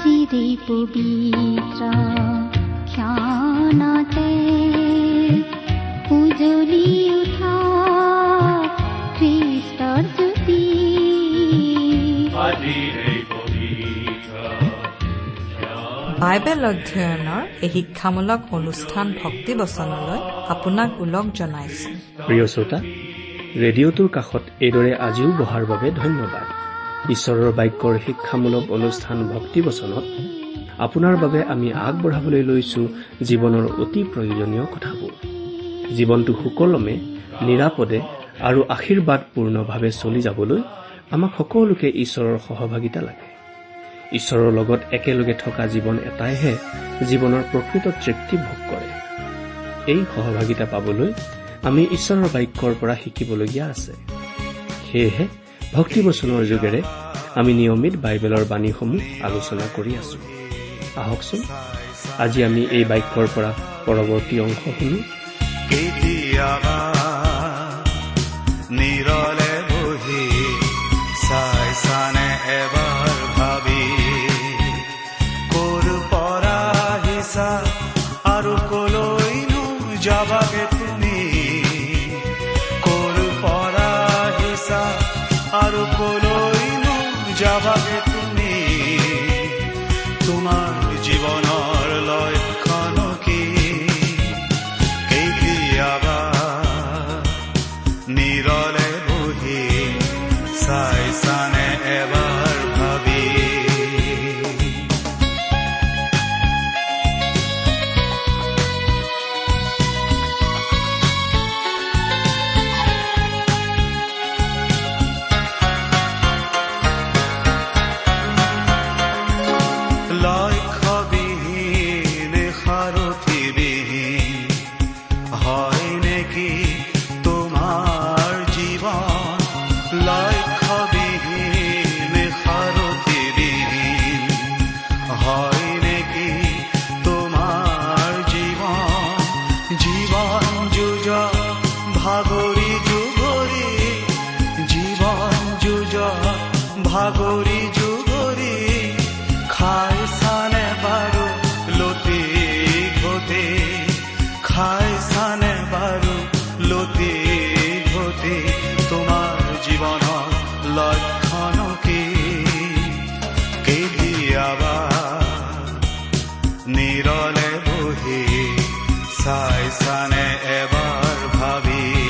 চিৰে পবিত্ৰ ক্ষণতে উজলি উঠা খ্ৰীষ্টৰ জ্যোতি বাইবেল অধ্যয়নৰ এই শিক্ষামূলক অনুষ্ঠান ভক্তিবচনলৈ আপোনাক ওলগ জনাইছো। প্ৰিয় শ্ৰোতা ৰেডিঅ'টোৰ কাষত এইদৰে আজিও বহাৰ বাবে ধন্যবাদ। ঈশ্বৰৰ বাক্যৰ শিক্ষামূলক অনুষ্ঠান ভক্তিবচনত আপোনাৰ বাবে আমি আগবঢ়াবলৈ লৈছো জীৱনৰ অতি প্ৰয়োজনীয় কথাবোৰ। জীৱনটো সুকলমে নিৰাপদে আৰু আশীৰ্বাদপূৰ্ণভাৱে চলি যাবলৈ আমাক সকলোকে ঈশ্বৰৰ সহভাগিতা লাগে। ঈশ্বৰৰ লগত একেলগে থকা জীৱন এটাইহে জীৱনৰ প্ৰকৃত তৃপ্তি ভোগ কৰে। এই সহভাগিতা পাবলৈ আমি ঈশ্বৰৰ বাক্যৰ পৰা শিকিবলগীয়া আছে। সেয়েহে ভক্তিবচনৰ যোগেৰে আমি নিয়মিত বাইবেলৰ বাণীসমূহ আলোচনা কৰি আছো। আহকচোন আজি আমি এই বাক্যৰ পৰা পৰৱৰ্তী অংশ শুনো। এবাৰ ভাবি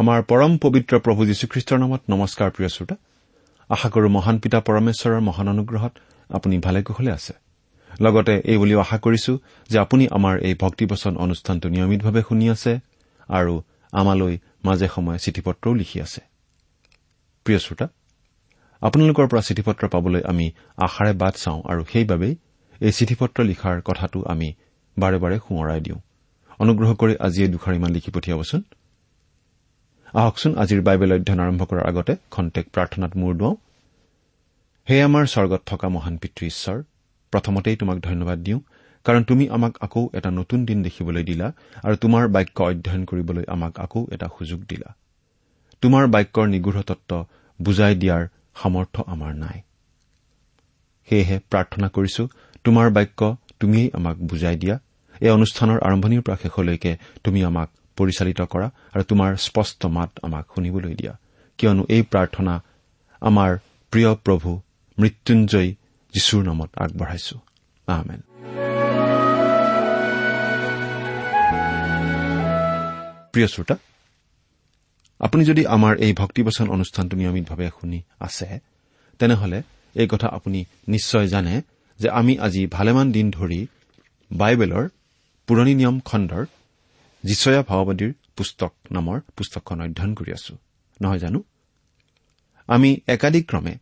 আমাৰ পৰম পবিত্ৰ প্ৰভু যীশুখ্ৰীষ্টৰ নামত নমস্কাৰ প্ৰিয় শ্ৰোতা। আশা কৰো মহান পিতা পৰমেশ্বৰৰ মহান অনুগ্ৰহত আপুনি ভালে কুশলে আছে। লগতে এই বুলিও আশা কৰিছো যে আপুনি আমাৰ এই ভক্তিবচন অনুষ্ঠানটো নিয়মিতভাৱে শুনি আছে আৰু আমালৈ মাজে সময়ে চিঠি পত্ৰও লিখি আছে। প্ৰিয় শ্ৰোতা আপোনালোকৰ পৰা চিঠি পত্ৰ পাবলৈ আমি আশাৰে বাট চাওঁ আৰু সেইবাবেই এই চিঠি পত্ৰ লিখাৰ কথাটো আমি বাৰে বাৰে সোঁৱৰাই দিওঁ। অনুগ্ৰহ কৰি আজি এই দুখাৰিমান লিখি পঠিয়াবচোন। আহকচোন আজিৰ বাইবেল অধ্যয়ন আৰম্ভ কৰাৰ আগতে খন্তেক প্ৰাৰ্থনাত মূৰ দুৱাওঁ। হে আমাৰ স্বৰ্গত থকা মহান পিতৃ ঈশ্বৰ প্ৰথমতেই তোমাক ধন্যবাদ দিওঁ কাৰণ তুমি আমাক আকৌ এটা নতুন দিন দেখিবলৈ দিলা আৰু তোমাৰ বাক্য অধ্যয়ন কৰিবলৈ আমাক আকৌ এটা সুযোগ দিলা। তোমাৰ বাক্যৰ নিগৃঢ় তত্ব বুজাই দিয়াৰ সামৰ্থ্য আমাৰ নাই। সেয়েহে প্ৰাৰ্থনা কৰিছো তোমাৰ বাক্য তুমিয়েই আমাক বুজাই দিয়া। এই অনুষ্ঠানৰ আৰম্ভণিৰ পৰা শেষলৈকে তুমি আমাক পৰিচালিত কৰা আৰু তোমাৰ স্পষ্ট মাত আমাক শুনিবলৈ দিয়া। কিয়নো এই প্ৰাৰ্থনা আমাৰ প্ৰিয় প্ৰভু মৃত্যুঞ্জয়ী যীশুৰ নামত আগবঢ়াইছো। আহমেন প্ৰিয় শ্ৰোতা আপুনি যদি আমাৰ এই ভক্তিবচন অনুষ্ঠানটো নিয়মিতভাৱে শুনি আছে তেনেহলে এই কথা আপুনি নিশ্চয় জানে যে আমি আজি ভালেমান দিন ধৰি বাইবেলৰ পুৰণি নিয়ম খণ্ডৰ যিচয়া ভাওবাদীৰ পুস্তক নামৰ পুস্তকখন অধ্যয়ন কৰি আছো। নহয় জানো? আমি একাধিক্ৰমে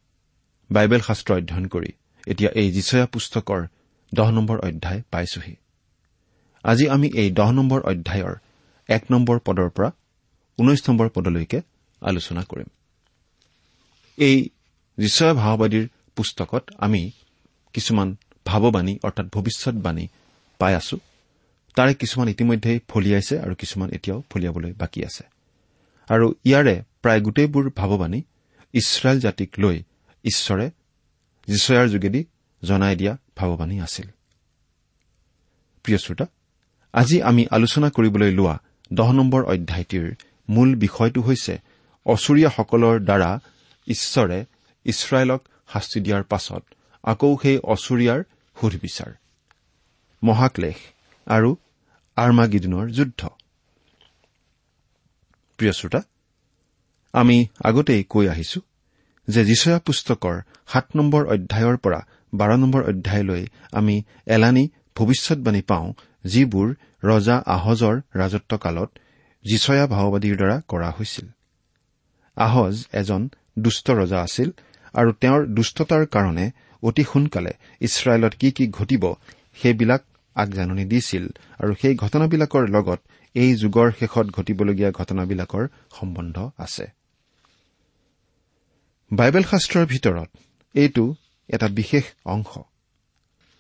বাইবেল শাস্ত্ৰ অধ্যয়ন কৰি এতিয়া এই যিচয়া পুস্তকৰ দহ নম্বৰ অধ্যায় পাইছোহি। আজি আমি এই দহ নম্বৰ অধ্যায়ৰ এক নম্বৰ পদৰ পৰা ঊনৈশ নম্বৰ পদলৈকে আলোচনা কৰিম। এই যিচয়া ভাওবাদীৰ পুস্তকত আমি কিছুমান ভাৱবাণী অৰ্থাৎ ভৱিষ্যতবাণী পাই আছো। তাৰে কিছুমান ইতিমধ্যেই ফলিয়াইছে আৰু কিছুমান এতিয়াও ফলিয়াবলৈ বাকী আছে। আৰু ইয়াৰে প্ৰায় গোটেইবোৰ ভাৱবাণী ইছৰাইল জাতিক লৈ ঈশ্বৰে যিচয়াৰ যোগেদি জনাই দিয়া ভাৱবাণী আছিল। আজি আমি আলোচনা কৰিবলৈ লোৱা দহ নম্বৰ অধ্যায়টিৰ মূল বিষয়টো হৈছে অচুৰীয়াসকলৰ দ্বাৰা ঈশ্বৰে ইছৰাইলক শাস্তি দিয়াৰ পাছত আকৌ সেই অচুৰীয়াৰ সুধবিচাৰ মহাক্লেশ আৰু আৰ্মাগিদিনৰ যুদ্ধ। প্ৰিয় শ্ৰোতা আমি আগতেই কৈ আহিছো যে যিচয়া পুস্তকৰ সাত নম্বৰ অধ্যায়ৰ পৰা বাৰ নম্বৰ অধ্যায়লৈ আমি এলানি ভৱিষ্যতবাণী পাওঁ যিবোৰ ৰজা আহজৰ ৰাজত্বকালত যিচয়া ভাওবাদীৰ দ্বাৰা কৰা হৈছিল। আহজ এজন দুষ্ট ৰজা আছিল আৰু তেওঁৰ দুষ্টতাৰ কাৰণে অতি সোনকালে ইছৰাইলত কি কি ঘটিব সেইবিলাক আগজাননী দিছিল আৰু সেই ঘটনাবিলাকৰ লগত এই যুগৰ শেষত ঘটিবলগীয়া ঘটনাবিলাকৰ সম্বন্ধ আছে। বাইবেল শাস্ত্ৰৰ ভিতৰত এইটো এটা বিশেষ অংশ।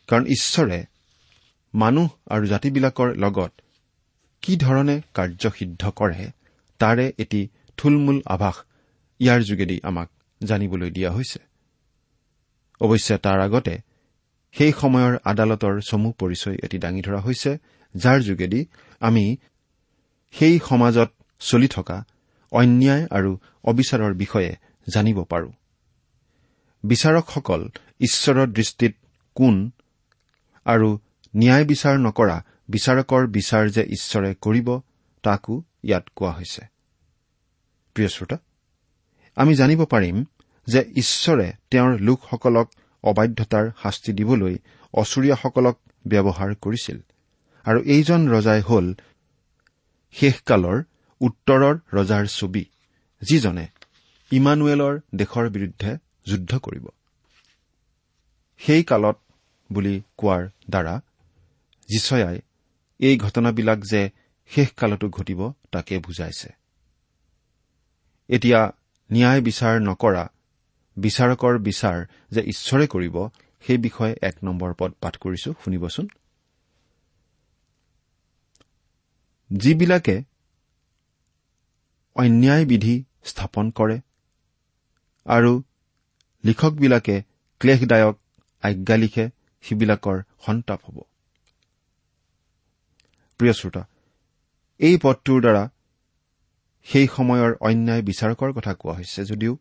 কাৰণ ঈশ্বৰে মানুহ আৰু জাতিবিলাকৰ লগত কি ধৰণে কাৰ্যসিদ্ধ কৰে তাৰে এটি থুলমূল আভাস ইয়াৰ যোগেদি আমাক জানিবলৈ দিয়া হৈছে। অৱশ্যে তাৰ আগতে সেই সময়ৰ আদালতৰ চমু পৰিচয় এটি দাঙি ধৰা হৈছে যাৰ যোগেদি আমি সেই সমাজত চলি থকা অন্যায় আৰু অবিচাৰৰ বিষয়ে জানিব পাৰো। বিচাৰকসকল ঈশ্বৰৰ দৃষ্টিত কোন আৰু ন্যায় বিচাৰ নকৰা বিচাৰকৰ বিচাৰ যে ঈশ্বৰে কৰিব তাকো ইয়াত কোৱা হৈছে। আমি জানিব পাৰিম যে ঈশ্বৰে তেওঁৰ লোকসকলক অবাধ্যতাৰ শাস্তি দিবলৈ অচুৰীয়াসকলক ব্যৱহাৰ কৰিছিল। আৰু এইজন ৰজাই হল শেষকালৰ উত্তৰৰ ৰজাৰ ছবি যিজনে ইমানুৱেলৰ দেশৰ বিৰুদ্ধে যুদ্ধ কৰিব। সেই কালত বুলি কোৱাৰ দ্বাৰা যিচয়াই এই ঘটনাবিলাক যে শেষকালতো ঘটিব তাকে বুজাইছে। এতিয়া ন্যায় বিচাৰ নকৰা বিচাৰকৰ বিচাৰ যে ঈশ্বৰে কৰিব সেই বিষয়ে এক নম্বৰ পদ পাঠ কৰিছো শুনিবচোন। যিবিলাকে অন্যায় বিধি স্থাপন কৰে আৰু লিখকবিলাকে ক্লেশদায়ক আজ্ঞা লিখে সিবিলাকৰ সন্তাপ হ'ব। প্ৰিয় শ্ৰোতা এই পদটোৰ দ্বাৰা সেই সময়ৰ অন্যায় বিচাৰকৰ কথা কোৱা হৈছে যদিও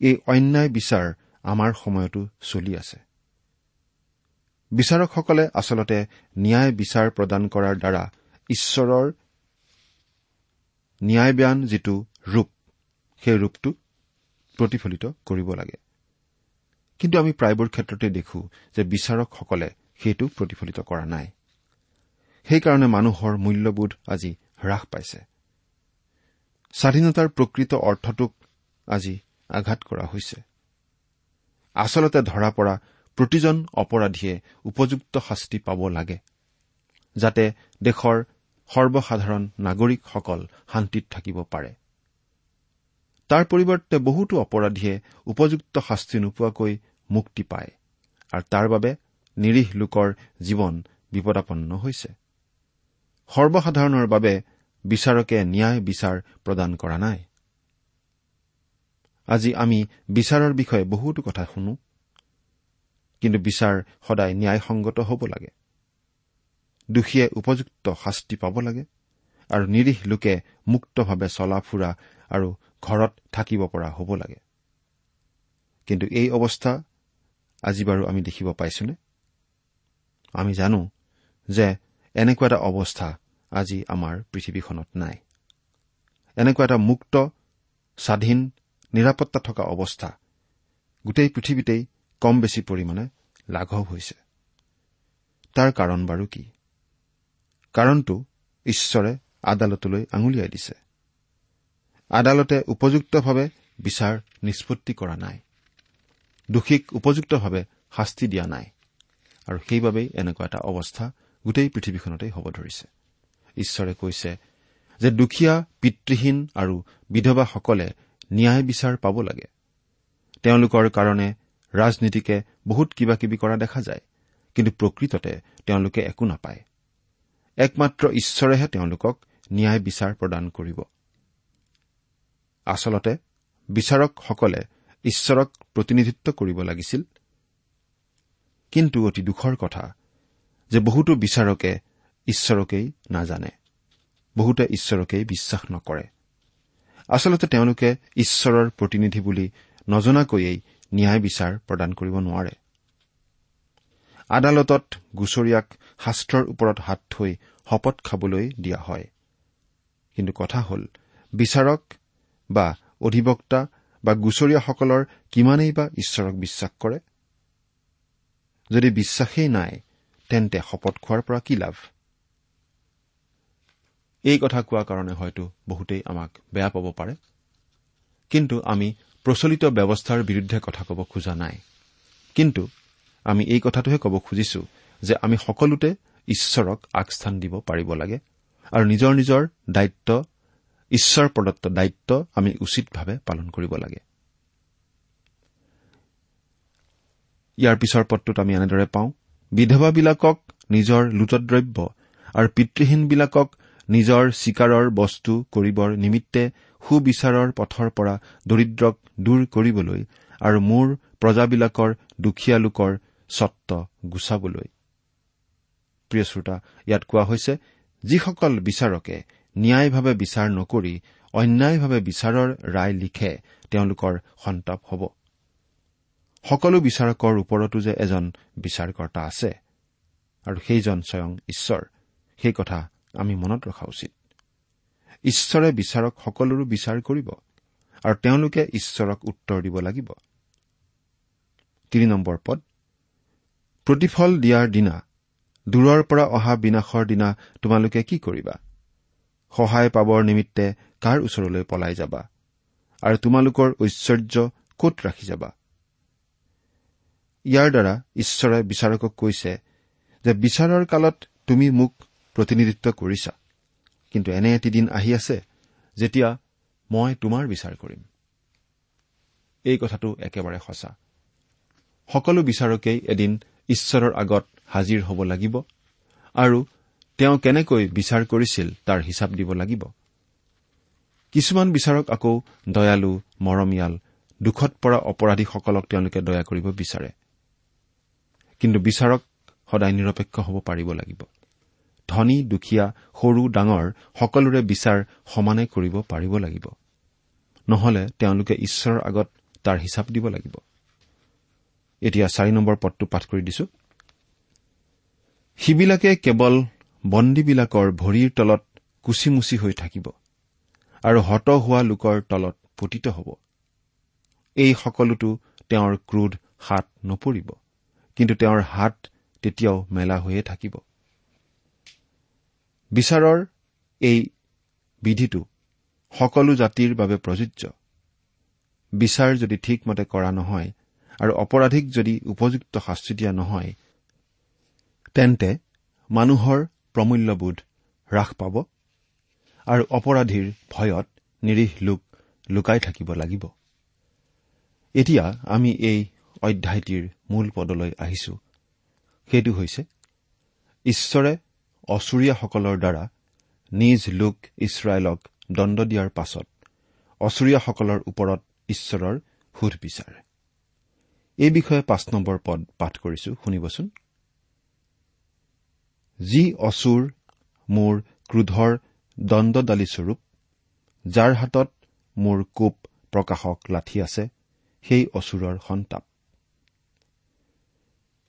এই অন্যায় বিচাৰ আমাৰ সময়তো চলি আছে। বিচাৰকসকলে আচলতে ন্যায় বিচাৰ প্ৰদান কৰাৰ দ্বাৰা ঈশ্বৰৰ ন্যায়ব্যান যিটো ৰূপ সেই ৰূপটো প্ৰতিফলিত কৰিব লাগে। কিন্তু আমি প্ৰায়বোৰ ক্ষেত্ৰতে দেখো যে বিচাৰকসকলে সেইটো প্ৰতিফলিত কৰা নাই। সেইকাৰণে মানুহৰ মূল্যবোধ আজি হ্ৰাস পাইছে। স্বাধীনতাৰ প্ৰকৃত অৰ্থটোক আজি আঘাত কৰা হৈছে। আচলতে ধৰা পৰা প্ৰতিজন অপৰাধীয়ে উপযুক্ত শাস্তি পাব লাগে যাতে দেশৰ সৰ্বসাধাৰণ নাগৰিকসকল শান্তিত থাকিব পাৰে। তাৰ পৰিৱৰ্তে বহুতো অপৰাধীয়ে উপযুক্ত শাস্তি নোপোৱাকৈ মুক্তি পায় আৰু তাৰ বাবে নিৰীহ লোকৰ জীৱন বিপদাপন্ন হৈছে। সৰ্বসাধাৰণৰ বাবে বিচাৰকে ন্যায় বিচাৰ প্ৰদান কৰা নাই। আজি আমি বিচাৰৰ বিষয়ে বহুতো কথা শুনো কিন্তু বিচাৰ সদায় ন্যায়সংগত হ'ব লাগে। দোষীয়ে উপযুক্ত শাস্তি পাব লাগে আৰু নিৰীহ লোকে মুক্তভাৱে চলা ফুৰা আৰু ঘৰত থাকিব পৰা হ'ব লাগে। কিন্তু এই অৱস্থা আজি বাৰু আমি দেখিব পাইছোনে? আমি জানো যে এনেকুৱা এটা অৱস্থা আজি আমাৰ পৃথিৱীখনত নাই। এনেকুৱা এটা মুক্ত স্বাধীন নিৰাপত্তা থকা অৱস্থা। গোটেই পৃথিৱীতেই কম বেছি পৰিমাণে লাঘৱ হৈছে। তাৰ কাৰণ বাৰু কি? কাৰণটো ঈশ্বৰে আদালতলৈ আঙুলিয়াই দিছে। আদালতে উপযুক্তভাৱে বিচাৰ নিষ্পত্তি কৰা নাই। দোষীক উপযুক্তভাৱে শাস্তি দিয়া নাই। আৰু সেইবাবেই এনেকুৱা এটা অৱস্থা গোটেই পৃথিৱীখনতেই হ'ব ধৰিছে। ঈশ্বৰে কৈছে যে দুখীয়া পিতৃহীন আৰু বিধৱাসকলে ন্যায় বিচাৰ পাব লাগে। তেওঁলোকৰ কাৰণে ৰাজনীতিকে বহুত কিবা কিবি কৰা দেখা যায় কিন্তু প্ৰকৃততে তেওঁলোকে একো নাপায়। একমাত্ৰ ঈশ্বৰেহে তেওঁলোকক ন্যায় বিচাৰ প্ৰদান কৰিব। আচলতে বিচাৰকসকলে ঈশ্বৰক প্ৰতিনিধিত্ব কৰিব লাগিছিল। কিন্তু অতি দুখৰ কথা যে বহুতো বিচাৰকে ঈশ্বৰকেই নাজানে। বহুতে ঈশ্বৰকেই বিশ্বাস নকৰে। আচলতে তেওঁলোকে ঈশ্বৰৰ প্ৰতিনিধি বুলি নজনাকৈয়েই ন্যায় বিচাৰ প্ৰদান কৰিব নোৱাৰে। আদালতত গুচৰীয়াক শাস্ত্ৰৰ ওপৰত হাত থৈ শপত খাবলৈ দিয়া হয়। কিন্তু কথা হ'ল বিচাৰক বা অধিবক্তা বা গুচৰীয়াসকলৰ কিমানেই বা ঈশ্বৰক বিশ্বাস কৰে? যদি বিশ্বাসেই নাই তেন্তে শপত খোৱাৰ পৰা কি লাভ? এই কথা কোৱাৰ কাৰণে হয়তো বহুতেই আমাক বেয়া পাব পাৰে। কিন্তু আমি প্ৰচলিত ব্যৱস্থাৰ বিৰুদ্ধে কথা ক'ব খোজা নাই। কিন্তু আমি এই কথাটোহে ক'ব খুজিছো যে আমি সকলোতে ঈশ্বৰক আগস্থান দিব পাৰিব লাগে আৰু নিজৰ নিজৰ দায়িত্ব ঈশ্বৰ প্ৰদত্ত দায়িত্ব আমি উচিতভাৱে পালন কৰিব লাগে। ইয়াৰ পিছৰ পদটোত আমি এনেদৰে পাওঁ বিধৱাবিলাকক নিজৰ লুটদ্ৰব্য আৰু পিতৃহীনবিলাকক নিজৰ চিকাৰৰ বস্তু কৰিবৰ নিমিত্তে সুবিচাৰৰ পথৰ পৰা দৰিদ্ৰক দূৰ কৰিবলৈ আৰু মোৰ প্ৰজাবিলাকৰ দুখীয়া লোকৰ স্বত্ব গুচাবলৈ। প্ৰিয় শ্ৰোতা ইয়াত কোৱা হৈছে যিসকল বিচাৰকে ন্যায়ভাৱে বিচাৰ নকৰি অন্যায়ভাৱে বিচাৰৰ ৰায় লিখে তেওঁলোকৰ সন্তাপ হ'ব। সকলো বিচাৰকৰ ওপৰতো যে এজন বিচাৰকৰ্তা আছে আৰু সেইজন স্বয়ং ঈশ্বৰ সেই কথা আমি মনত ৰখা উচিত। ঈশ্বৰে বিচাৰক সকলোৰো বিচাৰ কৰিব আৰু তেওঁলোকে ঈশ্বৰক উত্তৰ দিব লাগিব। পদ। প্ৰতিফল দিয়াৰ দিনা দূৰৰ পৰা অহা বিনাশৰ দিনা তোমালোকে কি কৰিবা? সহায় পাবৰ নিমিত্তে কাৰ ওচৰলৈ পলাই যাবা? আৰু তোমালোকৰ ঐশ্বৰ্য কত ৰাখি যাবা? ইয়াৰ দ্বাৰা ঈশ্বৰে বিচাৰকক কৈছে যে বিচাৰৰ কালত তুমি মোক প্ৰতিনিধিত্ব কৰিছা। কিন্তু এনে এটি দিন আহি আছে যেতিয়া মই তোমাৰ বিচাৰ কৰিম। এই কথাটো একেবাৰে সঁচা। সকলো বিচাৰকেই এদিন ঈশ্বৰৰ আগত হাজিৰ হ'ব লাগিব আৰু তেওঁ কেনেকৈ বিচাৰ কৰিছিল তাৰ হিচাপ দিব লাগিব। কিছুমান বিচাৰক আকৌ দয়ালু মৰমীয়াল দুখত পৰা অপৰাধীসকলক তেওঁলোকে দয়া কৰিব বিচাৰে। কিন্তু বিচাৰক সদায় নিৰপেক্ষ হ'ব পাৰিব লাগিব। ধনী দুখীয়া সৰু ডাঙৰ সকলোৰে বিচাৰ সমানে কৰিব পাৰিব লাগিব। নহলে তেওঁলোকে ঈশ্বৰৰ আগত তাৰ হিচাপ দিব লাগিব। এতিয়া চাৰি নম্বৰ পদটো পাঠ কৰি দিছো। সিবিলাকে কেৱল বন্দীবিলাকৰ ভৰিৰ তলত কুচিমুচি হৈ থাকিব আৰু হত হোৱা লোকৰ তলত পতিত হ'ব। এই সকলোতো তেওঁৰ ক্ৰোধ হাত নপৰিব কিন্তু তেওঁৰ হাত তেতিয়াও মেলা হৈয়ে থাকিব। বিচাৰৰ এই বিধিটো সকলো জাতিৰ বাবে প্ৰযোজ্য। বিচাৰ যদি ঠিকমতে কৰা নহয় আৰু অপৰাধীক যদি উপযুক্ত শাস্তি দিয়া নহয় তেন্তে মানুহৰ প্ৰমূল্যবোধ হ্ৰাস পাব আৰু অপৰাধীৰ ভয়ত নিৰীহ লোক লুকাই থাকিব লাগিব। এতিয়া আমি এই অধ্যায়টিৰ মূল পদলৈ আহিছো। সেইটো হৈছে ঈশ্বৰে অচুৰীয়াসকলৰ দ্বাৰা নিজ লোক ইছৰাইলক দণ্ড দিয়াৰ পাছত অচুৰীয়াসকলৰ ওপৰত ঈশ্বৰৰ সোধ বিচাৰে। এই বিষয়ে পাঁচ নম্বৰ পদ পাঠ কৰিছো শুনিবচোন। যি অচুৰ মোৰ ক্ৰোধৰ দণ্ডদালিস্বৰূপ যাৰ হাতত মোৰ কোপ প্ৰকাশক লাঠি আছে সেই অচুৰৰ সন্তাপ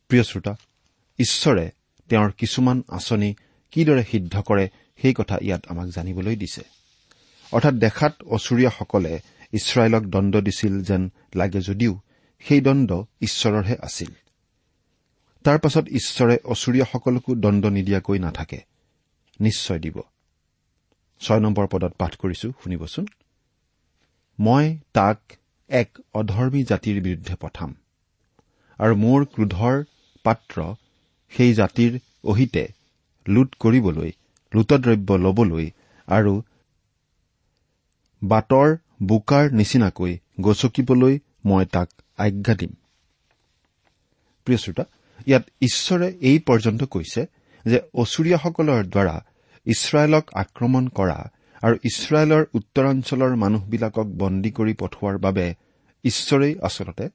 প্ৰিয় শ্ৰোতা ঈশ্বৰে তেওঁৰ কিছুমান আঁচনি কিদৰে সিদ্ধ কৰে সেই কথা ইয়াত আমাক জানিবলৈ দিছে। অৰ্থাৎ দেখাত অচুৰীয়াসকলে ইছৰাইলক দণ্ড দিছিল যেন লাগে যদিও সেই দণ্ড ঈশ্বৰৰহে আছিল। তাৰ পাছত ঈশ্বৰে অচুৰীয়াসকলকো দণ্ড নিদিয়াকৈ নাথাকে। নিশ্চয় দিব। ছয় নম্বৰ পদত পাঠ কৰিছো শুনিবচোন। মই তাক এক অধৰ্মী জাতিৰ বিৰুদ্ধে পঠাম। আৰু মোৰ ক্ৰোধৰ পাত্ৰ সেই জাতিৰ অহিতে লুট কৰিবলৈ লুটদ্ৰব্য ল'বলৈ আৰু বাটৰ বোকাৰ নিচিনাকৈ গচকিবলৈ মই তাক আজ্ঞা দিম। প্ৰিয় ইয়াত ঈশ্বৰে এই পৰ্যন্ত কৈছে যে অচুৰীয়াসকলৰ দ্বাৰা ইছৰাইলক আক্ৰমণ কৰা আৰু ইছৰাইলৰ উত্তৰাঞ্চলৰ মানুহবিলাকক বন্দী কৰি পঠোৱাৰ বাবে ঈশ্বৰেই আচলতে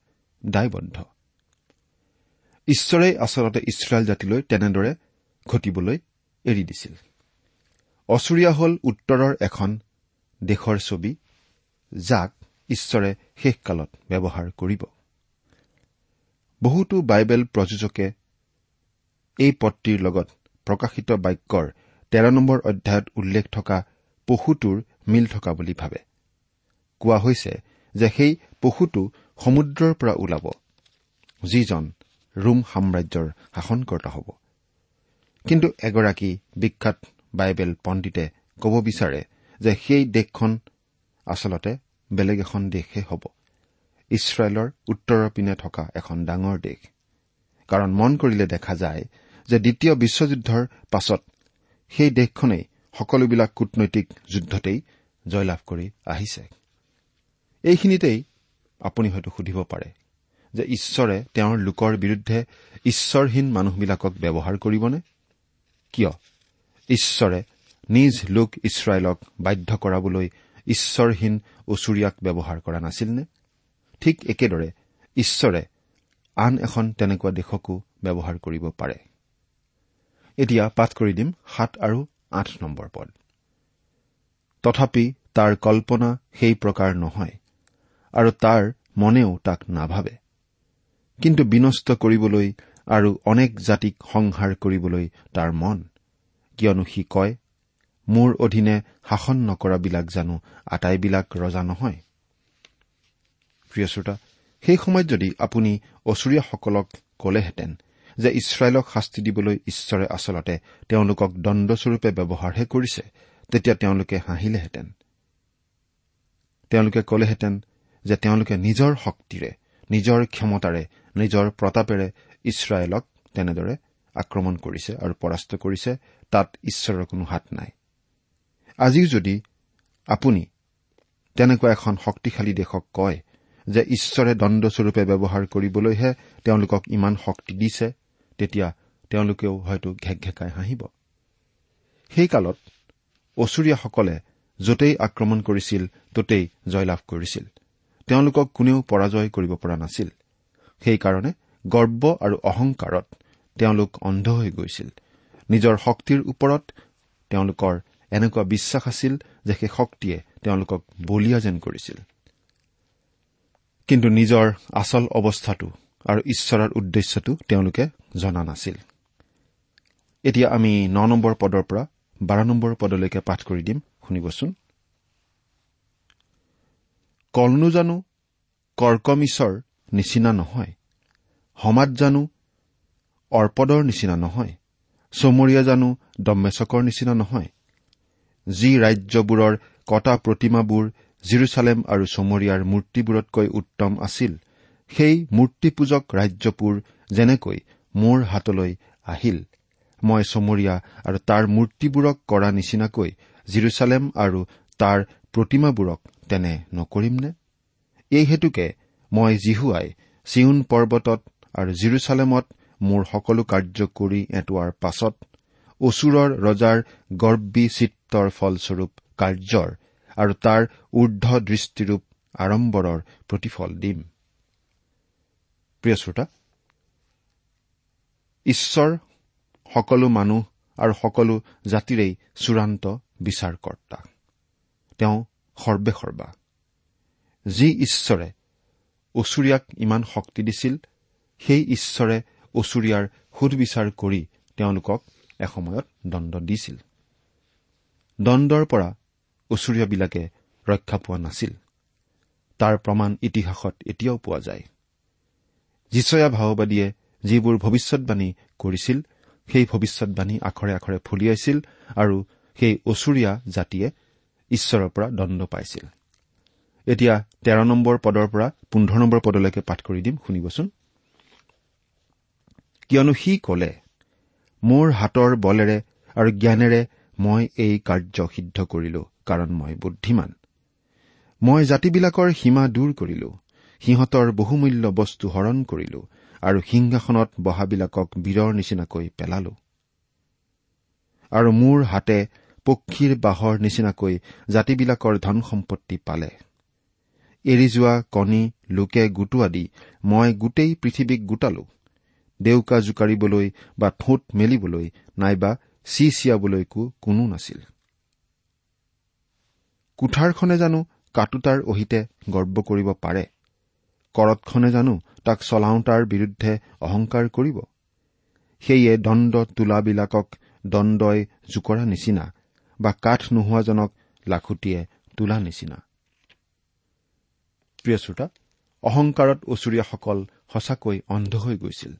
দায়বদ্ধ। ঈশ্বৰেই আচলতে ইছৰাইল জাতিলৈ তেনেদৰে ঘটিবলৈ এৰি দিছিল। অচুৰীয়া হ'ল উত্তৰৰ এখন দেশৰ ছবি যাক ঈশ্বৰে শেষকালত ব্যৱহাৰ কৰিব। বহুতো বাইবেল প্ৰযোজকে এই পত্ৰিৰ লগত প্ৰকাশিত বাক্যৰ তেৰ নম্বৰ অধ্যায়ত উল্লেখ থকা পশুটোৰ মিল থকা বুলি ভাবে। কোৱা হৈছে যে সেই পশুটো সমুদ্ৰৰ পৰা ওলাব যিজন ৰোম সাম্ৰাজ্যৰ শাসনকৰ্তা হ'ব। কিন্তু এগৰাকী বিখ্যাত বাইবেল পণ্ডিতে ক'ব বিচাৰে যে সেই দেশখন আচলতে বেলেগ এখন দেশহে হ'ব। ইছৰাইলৰ উত্তৰৰ পিনে থকা এখন ডাঙৰ দেশ। কাৰণ মন কৰিলে দেখা যায় যে দ্বিতীয় বিশ্বযুদ্ধৰ পাছত সেই দেশখনেই সকলোবিলাক কূটনৈতিক যুদ্ধতেই জয়লাভ কৰি আহিছে। এইখিনিতেই আপুনি হয়তো সুধিব পাৰে যে ঈশ্বৰে তেওঁৰ লোকৰ বিৰুদ্ধে ঈশ্বৰহীন মানুহবিলাকক ব্যৱহাৰ কৰিবনে? কিয়? ঈশ্বৰে নিজ লোক ইছৰাইলক বাধ্য কৰাবলৈ ঈশ্বৰহীন অচুৰীয়াক ব্যৱহাৰ কৰা নাছিলনে? ঠিক একেদৰে ঈশ্বৰে আন এখন তেনেকুৱা দেশকো ব্যৱহাৰ কৰিব পাৰে। এতিয়া পাঠ কৰি দিম সাত আৰু আঠ নম্বৰ পদ। তথাপি তাৰ কল্পনা সেই প্ৰকাৰ নহয় আৰু তাৰ মনেও তাক নাভাবে। কিন্তু বিনষ্ট কৰিবলৈ আৰু অনেক জাতিক সংহাৰ কৰিবলৈ তাৰ মন। কিয়নো সি কয় মোৰ অধীনে শাসন নকৰাবিলাক জানো আটাইবিলাক ৰজা নহয়। প্ৰিয় শ্ৰোতা সেই সময়ত যদি আপুনি অচুৰীয়াসকলক কলেহেঁতেন যে ইছৰাইলক শাস্তি দিবলৈ ঈশ্বৰে আচলতে তেওঁলোকক দণ্ডস্বৰূপে ব্যৱহাৰহে কৰিছে তেতিয়া তেওঁলোকে হাঁহিলেহেঁতেন। তেওঁলোকে কলেহেঁতেন যে তেওঁলোকে নিজৰ শক্তিৰে নিজৰ ক্ষমতাৰে নিজৰ প্ৰতাপেৰে ইছৰাইলক তেনেদৰে আক্ৰমণ কৰিছে আৰু পৰাস্ত কৰিছে তাত ঈশ্বৰৰ কোনো হাত নাই। আজিও যদি আপুনি তেনেকুৱা এখন শক্তিশালী দেশক কয় যে ঈশ্বৰে দণ্ডস্বৰূপে ব্যৱহাৰ কৰিবলৈহে তেওঁলোকক ইমান শক্তি দিছে তেতিয়া তেওঁলোকেও হয়তো ঘেকঘেকাই হাঁহিব। সেই কালত অচুৰীয়াসকলে য'তেই আক্ৰমণ কৰিছিল ততেই জয়লাভ কৰিছিল। তেওঁলোকক কোনেও পৰাজয় কৰিব পৰা নাছিল। সেইকাৰণে গৰ্ব আৰু অহংকাৰত তেওঁলোক অন্ধ হৈ গৈছিল। নিজৰ শক্তিৰ ওপৰত তেওঁলোকৰ এনেকুৱা বিশ্বাস আছিল যে সেই শক্তিয়ে তেওঁলোকক বলিয়া যেন কৰিছিল। কিন্তু নিজৰ আচল অৱস্থাটো আৰু ঈশ্বৰৰ উদ্দেশ্যটো তেওঁলোকে জনা নাছিল। এতিয়া আমি ন নম্বৰ পদৰ পৰা বাৰ নম্বৰ পদলৈকে পাঠ কৰি দিম। শুনিবচোন। কলনো জানো কৰ্কমিছৰ নিচিনা নহয়। সমাজ জানো অৰ্পদৰ নিচিনা নহয়। চমৰীয়া জানো দম্মেচকৰ নিচিনা নহয়। যি ৰাজ্যবোৰৰ কটা প্ৰতিমাবোৰ জিৰচালেম আৰু চমৰীয়াৰ মূৰ্তিবোৰতকৈ উত্তম আছিল সেই মূৰ্তিপূজক ৰাজ্যবোৰ যেনেকৈ মোৰ হাতলৈ আহিল। মই চমৰীয়া আৰু তাৰ মূৰ্তিবোৰক কৰা নিচিনাকৈ জিৰচালেম আৰু তাৰ প্ৰতিমাবোৰক তেনে নকৰিমনে? এই হেতুকে মই জিহুৱাই চিউন পৰ্বতত আৰু জিৰচালেমত মোৰ সকলো কাৰ্য কৰি এটোৱাৰ পাছত অচুৰৰ ৰজাৰ গৰ্বী চিত্তৰ ফলস্বৰূপ কাৰ্যৰ আৰু তাৰ ঊৰ্ধ দৃষ্টিৰূপ আড়ম্বৰৰ প্ৰতিফল দিম। ঈশ্বৰ সকলো মানুহ আৰু সকলো জাতিৰেই চূড়ান্ত বিচাৰকৰ্তা। তেওঁ সৰ্বেসৰ্বা যি ঈশ্বৰে অচুৰীয়াক ইমান শক্তি দিছিল সেই ঈশ্বৰে অচুৰীয়াৰ সুধবিচাৰ কৰি তেওঁলোকক এসময়ত দণ্ড দিছিল। দণ্ডৰ পৰা অচুৰীয়াবিলাকে ৰক্ষা পোৱা নাছিল। তাৰ প্ৰমাণ ইতিহাসত এতিয়াও পোৱা যায়। যিচয়া ভাওবাদীয়ে যিবোৰ ভৱিষ্যৎবাণী কৰিছিল সেই ভৱিষ্যৎবাণী আখৰে আখৰে ফলিয়াইছিল আৰু সেই অচুৰীয়া জাতিয়ে ঈশ্বৰৰ পৰা দণ্ড পাইছিল। এতিয়া তেৰ নম্বৰ পদৰ পৰা পোন্ধৰ নম্বৰ পদলৈকে পাঠ কৰি দিম শুনিবচোন। কিয়নো সি কলে মোৰ হাতৰ বলেৰে আৰু জ্ঞানেৰে মই এই কাৰ্য সিদ্ধ কৰিলো কাৰণ মই বুদ্ধিমান। মই জাতিবিলাকৰ সীমা দূৰ কৰিলো সিহঁতৰ বহুমূল্য বস্তু হৰণ কৰিলো আৰু সিংহাসনত বহাবিলাকক বীৰৰ নিচিনাকৈ পেলালো। আৰু মোৰ হাতে পক্ষীৰ বাঁহৰ নিচিনাকৈ জাতিবিলাকৰ ধন সম্পত্তি পালে। এৰি যোৱা কণী লোকে গোটোৱা দি মই গোটেই পৃথিৱীক গোটালো। দেউকা জোকাৰিবলৈ বা ঠোঁট মেলিবলৈ নাইবা চি চিয়াবলৈকো কোনো নাছিল। কোঠাৰখনে জানো কাটোতাৰ অহিতে গৰ্ব কৰিব পাৰে? কৰতখনে জানো তাক চলাওঁতাৰ বিৰুদ্ধে অহংকাৰ কৰিব? সেয়ে দণ্ড তোলাবিলাকক দণ্ডই জোকৰা নিচিনা বা কাঠ নোহোৱাজনক লাখুটিয়ে তোলা নিচিনা। প্ৰিয় শ্ৰোতা অহংকাৰত অচুৰীয়াসকল সঁচাকৈ অন্ধ হৈ গৈছিল।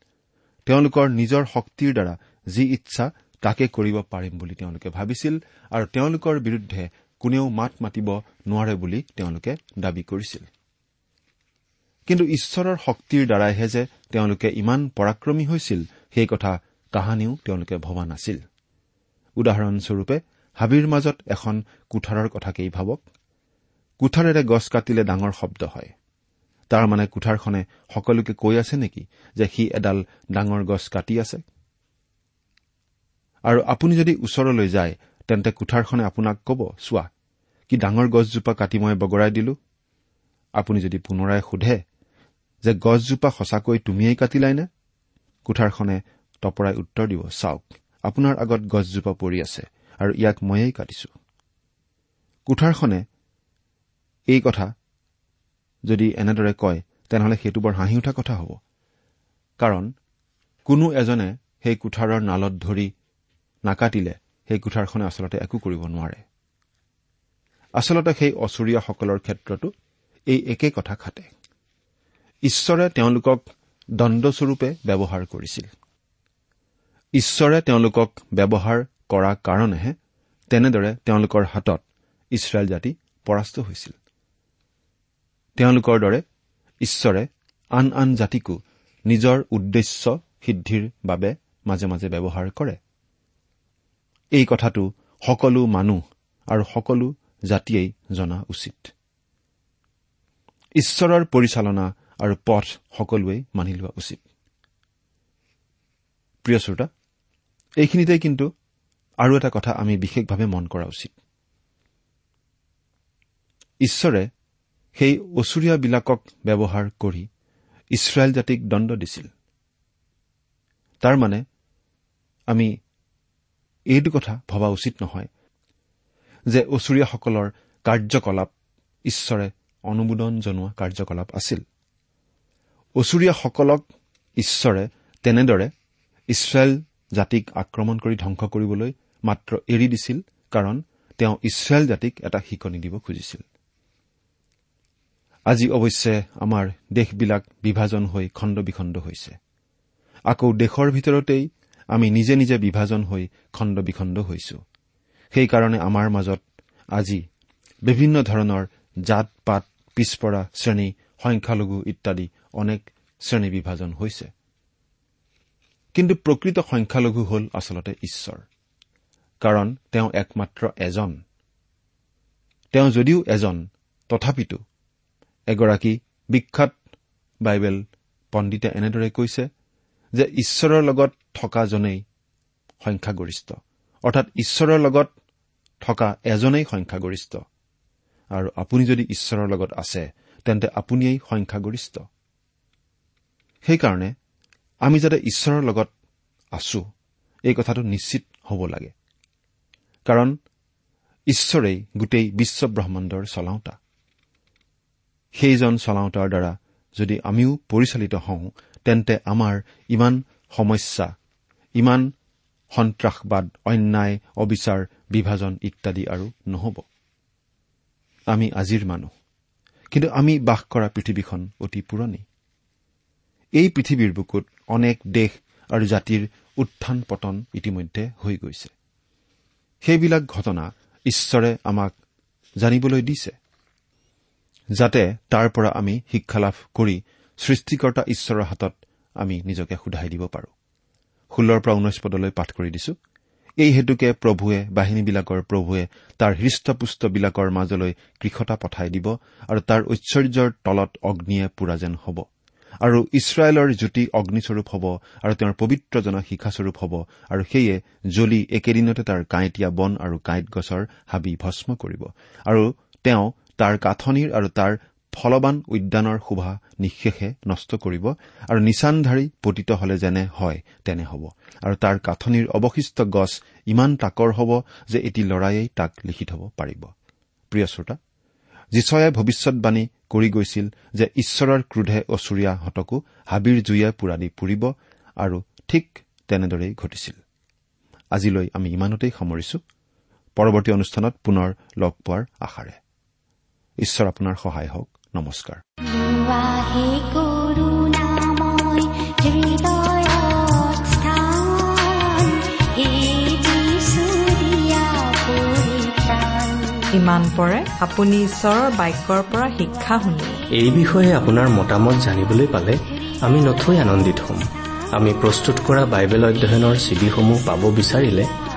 তেওঁলোকৰ নিজৰ শক্তিৰ দ্বাৰা যি ইচ্ছা তাকে কৰিব পাৰিম বুলি তেওঁলোকে ভাবিছিল আৰু তেওঁলোকৰ বিৰুদ্ধে কোনেও মাত মাতিব নোৱাৰে বুলি তেওঁলোকে দাবী কৰিছিল। কিন্তু ঈশ্বৰৰ শক্তিৰ দ্বাৰাইহে যে তেওঁলোকে ইমান পৰাক্ৰমী হৈছিল সেই কথা কাহানিও তেওঁলোকে ভবা নাছিল। উদাহৰণস্বৰূপে হাবিৰ মাজত এখন কোঠাৰৰ কথাকেই ভাবক? কোঠাৰেৰে গছ কাটিলে ডাঙৰ শব্দ হয়। তাৰমানে কোঠাৰখনে সকলোকে কৈ আছে নেকি যে সি এডাল ডাঙৰ গছ কাটি আছে? আৰু আপুনি যদি ওচৰলৈ যায় তেন্তে কোঠাৰখনে আপোনাক কব চোৱা কি ডাঙৰ গছজোপা কাটি মই বগৰাই দিলো? আপুনি যদি পুনৰাই সোধে যে গছজোপা সঁচাকৈ তুমিয়েই কাটিলাইনে? কোঠাৰখনে তপৰাই উত্তৰ দিব চাওক আপোনাৰ আগত গছজোপা পৰি আছে আৰু ইয়াক ময়েই কাটিছো। কোঠাৰখনে এই কথা যদি এনেদৰে কয় তেনেহলে সেইটো বৰ হাঁহি উঠা কথা হ'ব। কাৰণ কোনো এজনে সেই কোঠাৰৰ নালত ধৰি নাকাটিলে সেই কোঠাৰখনে আচলতে একো কৰিব নোৱাৰে। আচলতে সেই অচুৰীয়াসকলৰ ক্ষেত্ৰতো এই একে কথা খাটে। ঈশ্বৰে তেওঁলোকক দণ্ডস্বৰূপে ব্যৱহাৰ কৰিছিল। ঈশ্বৰে তেওঁলোকক ব্যৱহাৰ কৰা কাৰণেহে তেনেদৰে তেওঁলোকৰ হাতত ইছৰাইল জাতি পৰাস্ত হৈছিল। তেওঁলোকৰ দৰে ঈশ্বৰে আন আন জাতিকো নিজৰ উদ্দেশ্য সিদ্ধিৰ বাবে মাজে মাজে ব্যৱহাৰ কৰে। এই কথাটো সকলো মানুহ আৰু সকলো জাতিয়েই জনা উচিত। ঈশ্বৰৰ পৰিচালনা আৰু পথ সকলোৱেই মানি লোৱা উচিত। প্ৰিয় শ্ৰোতা এইখিনিতে কিন্তু আৰু এটা কথা আমি বিশেষভাৱে মন কৰা উচিত। ঈশ্বৰে সেই অচুৰীয়াবিলাকক ব্যৱহাৰ কৰি ইছৰাইল জাতিক দণ্ড দিছিল। তাৰমানে আমি এইটো কথা ভবা উচিত নহয় যে অচুৰীয়াসকলৰ কাৰ্যকলাপ ঈশ্বৰে অনুমোদন জনোৱা কাৰ্যকলাপ আছিল। অচুৰীয়াসকলক ঈশ্বৰে তেনেদৰে ইছৰাইল জাতিক আক্ৰমণ কৰি ধ্বংস কৰিবলৈ মাত্ৰ এৰি দিছিল কাৰণ তেওঁ ইছৰাইল জাতিক এটা শিকনি দিব খুজিছিল। আজি অৱশ্যে আমাৰ দেশবিলাক বিভাজন হৈ খণ্ড বিখণ্ড হৈছে। আকৌ দেশৰ ভিতৰতেই আমি নিজে নিজে বিভাজন হৈ খণ্ড বিখণ্ড হৈছো। সেইকাৰণে আমাৰ মাজত আজি বিভিন্ন ধৰণৰ জাত পাত পিছপৰা শ্ৰেণী সংখ্যালঘু ইত্যাদি অনেক শ্ৰেণী বিভাজন হৈছে। কিন্তু প্ৰকৃত সংখ্যালঘু হ'ল আচলতে ঈশ্বৰ। কাৰণ তেওঁ একমাত্ৰ এজন। তেওঁ যদিও এজন তথাপিতো এগৰাকী বিখ্যাত বাইবেল পণ্ডিতে এনেদৰে কৈছে যে ঈশ্বৰৰ লগত থকাজনেই সংখ্যাগৰিষ্ঠ। অৰ্থাৎ ঈশ্বৰৰ লগত থকা এজনেই সংখ্যাগৰিষ্ঠ। আৰু আপুনি যদি ঈশ্বৰৰ লগত আছে তেন্তে আপুনিয়েই সংখ্যাগৰিষ্ঠ। সেইকাৰণে আমি যাতে ঈশ্বৰৰ লগত আছো এই কথাটো নিশ্চিত হ'ব লাগে। কাৰণ ঈশ্বৰেই গোটেই বিশ্ব ব্ৰহ্মাণ্ডৰ চলাওঁতা। সেইজন চলাওঁতাৰ দ্বাৰা যদি আমিও পৰিচালিত হওঁ তেন্তে আমাৰ ইমান সমস্যা ইমান সন্ত্ৰাসবাদ অন্যায় অবিচাৰ বিভাজন ইত্যাদি আৰু নহ'ব। আমি আজিৰ মানুহ। কিন্তু আমি বাস কৰা পৃথিৱীখন অতি পুৰণি। এই পৃথিৱীৰ বুকুত অনেক দেশ আৰু জাতিৰ উত্থান পতন ইতিমধ্যে হৈ গৈছে। সেইবিলাক ঘটনা ঈশ্বৰে আমাক জানিবলৈ দিছে। যাতে তাৰ পৰা আমি শিক্ষা লাভ কৰি সৃষ্টিকৰ্তা ঈশ্বৰৰ হাতত আমি নিজকে সোধাই দিব পাৰো। ষোল্লৰ পৰা ঊনৈশ পদলৈ পাঠ কৰি দিছো। এই হেতুকে প্ৰভুৱে বাহিনীবিলাকৰ প্ৰভুৱে তাৰ হৃষ্টপুষ্টবিলাকৰ মাজলৈ কৃষতা পঠাই দিব আৰু তাৰ ঐশ্বৰ্যৰ তলত অগ্নিয়ে পুৰা যেন হ'ব। আৰু ইছৰাইলৰ জ্যোতি অগ্নিস্বৰূপ হ'ব আৰু তেওঁৰ পবিত্ৰজনা শিখাস্বৰূপ হ'ব আৰু সেয়ে জ্বলি একেদিনতে তাৰ কাঁইটীয়া বন আৰু কাঁইট গছৰ হাবি ভস্ম কৰিব। আৰু তেওঁ তাৰ কাঠনিৰ আৰু তাৰ ফলবান উদ্যানৰ শোভা নিঃশেষে নষ্ট কৰিব আৰু নিচানধাৰী পতিত হলে যেনে হয় তেনে হ'ব। আৰু তাৰ কাঠনিৰ অৱশিষ্ট গছ ইমান তাকৰ হ'ব যে এটি লৰায়েই তাক লিখি থব পাৰিব। প্ৰিয় শ্ৰোতা যীশয়ে ভৱিষ্যৎবাণী কৰি গৈছিল যে ঈশ্বৰৰ ক্ৰোধে অচুৰীয়াহঁতকো হাবিৰ জুয়ে পোৰা দি পুৰিব আৰু ঠিক তেনেদৰেই ঘটিছিল। আজিলৈ আমি ইমানতেই সামৰিছো। পৰৱৰ্তী অনুষ্ঠানত পুনৰ লগ পোৱাৰ আশাৰে। ঈশ্বৰ আপোনাৰ সহায় হওক। নমস্কাৰ। ইমান পৰে আপুনি ঈশ্বৰৰ বাক্যৰ পৰা শিক্ষা শুনিলে এই বিষয়ে আপোনাৰ মতামত জানিবলৈ পালে আমি নথৈ আনন্দিত হ'ম। আমি প্ৰস্তুত কৰা বাইবেল অধ্যয়নৰ চিডিসমূহ পাব বিচাৰিলে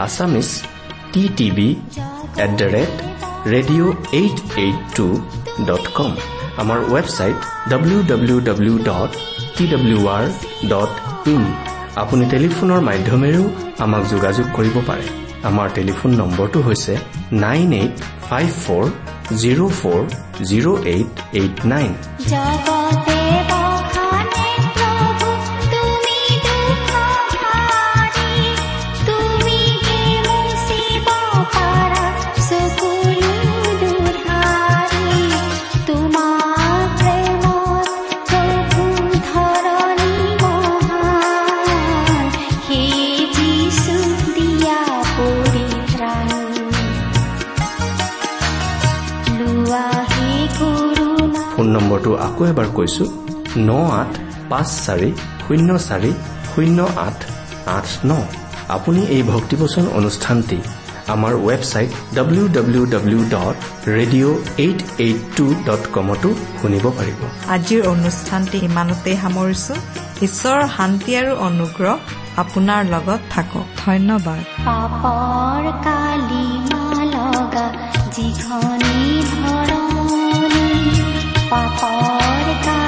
Assamese T TV at the rate radio' eight eight two dot com আমাৰ website W W W dot T W R dot in আপুনি টেলিফোনৰ মাধ্যমেৰেও আমাক যোগাযোগ কৰিব পাৰে আমাৰ টেলিফোন নম্বৰটো হৈছে nine eight five four zero' four zero' eight eight nine আকৌ এবাৰ কৈছো ন আঠ পাঁচ চাৰি শূন্য চাৰি শূন্য আঠ আঠ ন। আপুনি এই ভক্তিবচন অনুষ্ঠানটি আমাৰ website W W W dot radio' eight eight two dot কমতো শুনিব পাৰিব। আজিৰ অনুষ্ঠানটি ইমানতেই সামৰিছো। ঈশ্বৰৰ শান্তি আৰু অনুগ্ৰহ আপোনাৰ লগত থাকক। ধন্যবাদ। পাপৰ কালি লগা যিখনি ধৰণি কালি